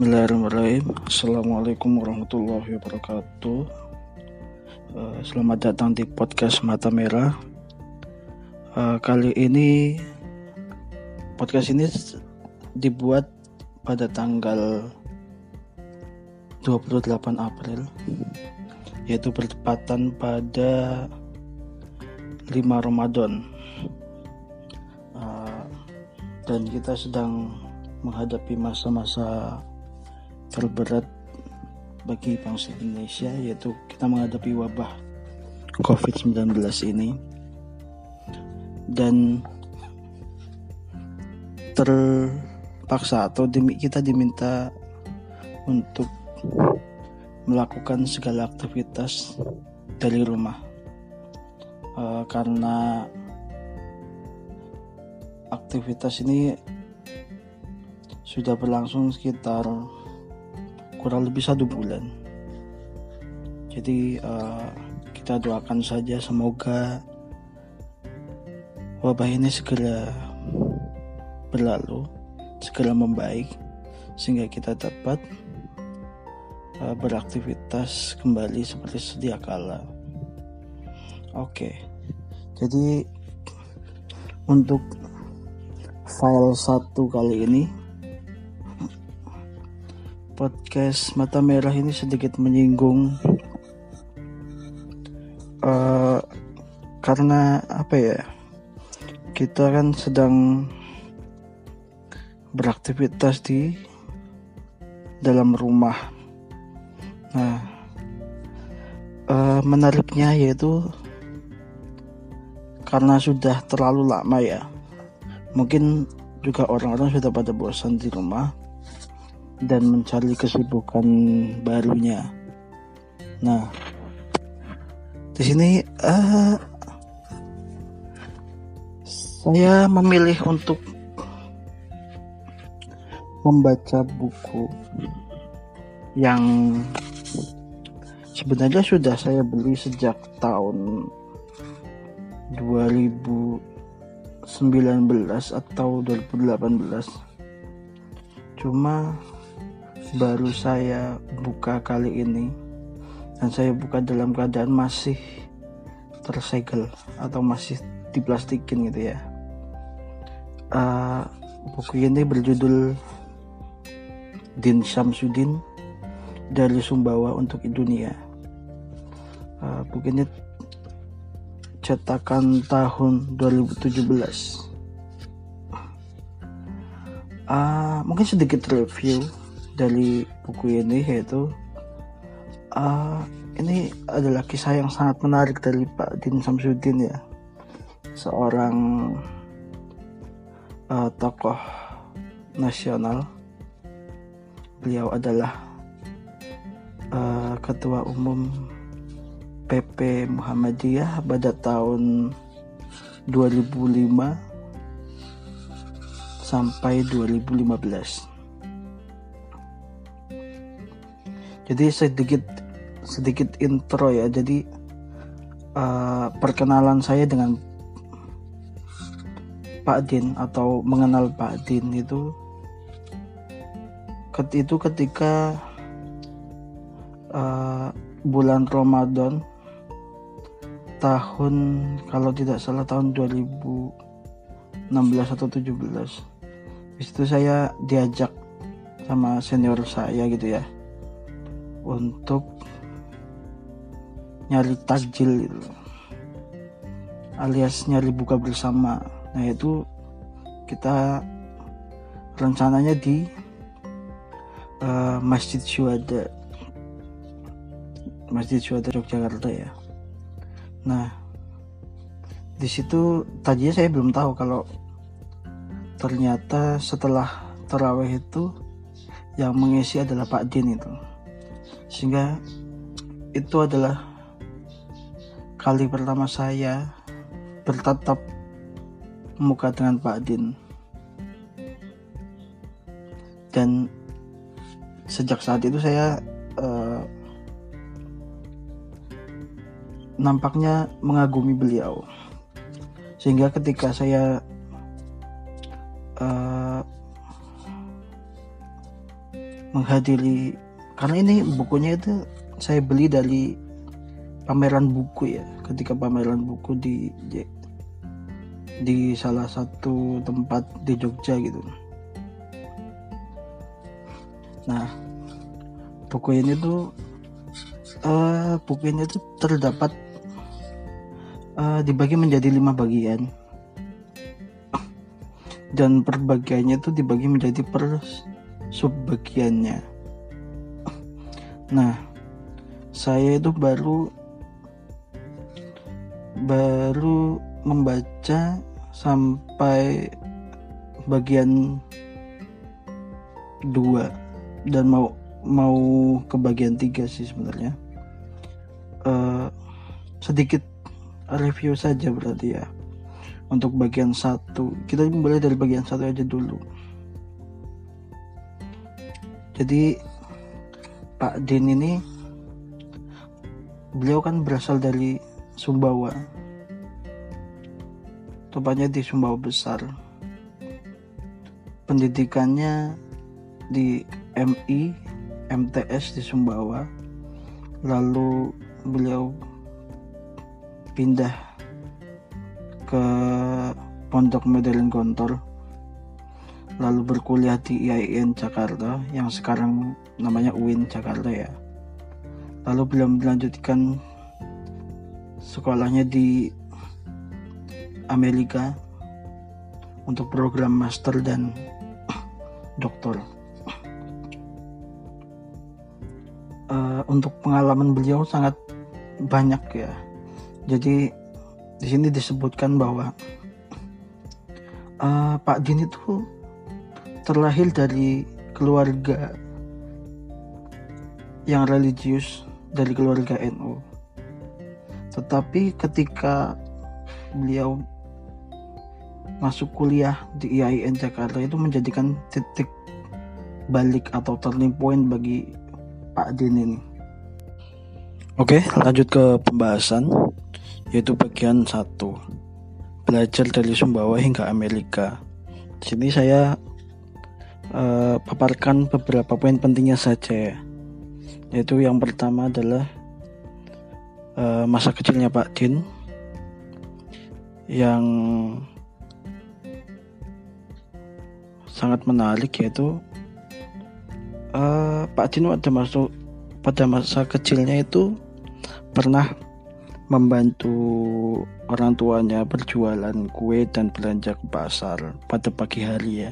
Bismillahirrahmanirrahim. Assalamualaikum warahmatullahi wabarakatuh. Uh, Selamat datang di podcast Mata Merah. Uh, Kali ini Podcast ini dibuat pada tanggal 28 April Yaitu bertepatan pada 5 Ramadan. Uh, Dan kita sedang menghadapi masa-masa terberat bagi bangsa Indonesia yaitu kita menghadapi wabah COVID-19 ini. Dan terpaksa atau demi kita diminta untuk melakukan segala aktivitas dari rumah. Uh, karena aktivitas ini sudah berlangsung sekitar kurang lebih satu bulan. Jadi uh, kita doakan saja semoga wabah ini segera berlalu, segera membaik sehingga kita dapat uh, beraktivitas kembali seperti sedia kala. Oke, jadi untuk file satu kali ini podcast mata merah ini sedikit menyinggung uh, karena apa ya kita kan sedang beraktivitas di dalam rumah. Nah uh, menariknya yaitu karena sudah terlalu lama ya mungkin juga orang-orang sudah pada bosan di rumah dan mencari kesibukan barunya. Nah, di sini uh, saya memilih untuk membaca buku yang sebenarnya sudah saya beli sejak tahun 2019 atau 2018 cuma baru saya buka kali ini. Dan saya buka dalam keadaan masih tersegel atau masih diplastikin gitu ya. Uh, buku ini berjudul Din Syamsuddin dari Sumbawa untuk dunia. Uh, buku ini cetakan tahun 2017 uh, mungkin sedikit review dari buku ini yaitu uh, ini adalah kisah yang sangat menarik dari Pak Din Samsudin ya. Seorang uh, tokoh nasional. Beliau adalah uh, ketua umum PP Muhammadiyah pada tahun 2005 sampai 2015 jadi sedikit sedikit intro ya. Jadi uh, perkenalan saya dengan Pak Din atau mengenal Pak Din itu itu ketika uh, bulan Ramadan tahun kalau tidak salah tahun 2016 atau 17 itu saya diajak sama senior saya gitu ya untuk nyari takjil gitu alias nyari buka bersama. Nah itu kita rencananya di uh, Masjid Syuhada. Masjid Syuhada Yogyakarta ya. Nah di situ tadinya saya belum tahu kalau ternyata setelah terawih itu yang mengisi adalah Pak Din itu sehingga itu adalah kali pertama saya bertatap muka dengan Pak Din. Dan sejak saat itu saya uh, nampaknya mengagumi beliau. Sehingga ketika saya uh, menghadiri karena ini bukunya itu saya beli dari pameran buku ya. Ketika pameran buku di di salah satu tempat di Jogja gitu. Nah buku ini tuh uh, buku ini tuh terdapat uh, dibagi menjadi lima bagian. Dan perbagiannya itu dibagi menjadi per subbagiannya nah saya itu baru baru membaca sampai bagian dua. Dan mau mau ke bagian tiga sih sebenarnya. Uh, sedikit review saja berarti ya. Untuk bagian satu. Kita mulai dari bagian satu aja dulu. Jadi Pak Din ini beliau kan berasal dari Sumbawa tepatnya di Sumbawa Besar. Pendidikannya di MI, MTS di Sumbawa. Lalu beliau pindah ke Pondok Medelin Gontor lalu berkuliah di IAIN Jakarta yang sekarang namanya UIN Jakarta ya lalu beliau melanjutkan sekolahnya di Amerika untuk program master dan doktor. Uh, untuk pengalaman beliau sangat banyak ya. Jadi di sini disebutkan bahwa uh, Pak Din itu terlahir dari keluarga yang religius dari keluarga NU. Tetapi ketika beliau masuk kuliah di IAIN Jakarta itu menjadikan titik balik atau turning point bagi Pak Din ini. Oke, lanjut ke pembahasan yaitu bagian satu belajar dari Sumbawa hingga Amerika. Di sini saya uh, paparkan beberapa poin pentingnya saja ya. Yaitu yang pertama adalah uh, masa kecilnya Pak Din yang sangat menarik yaitu uh, Pak Dino ada masuk pada masa kecilnya itu pernah membantu orang tuanya berjualan kue dan belanja ke pasar pada pagi hari ya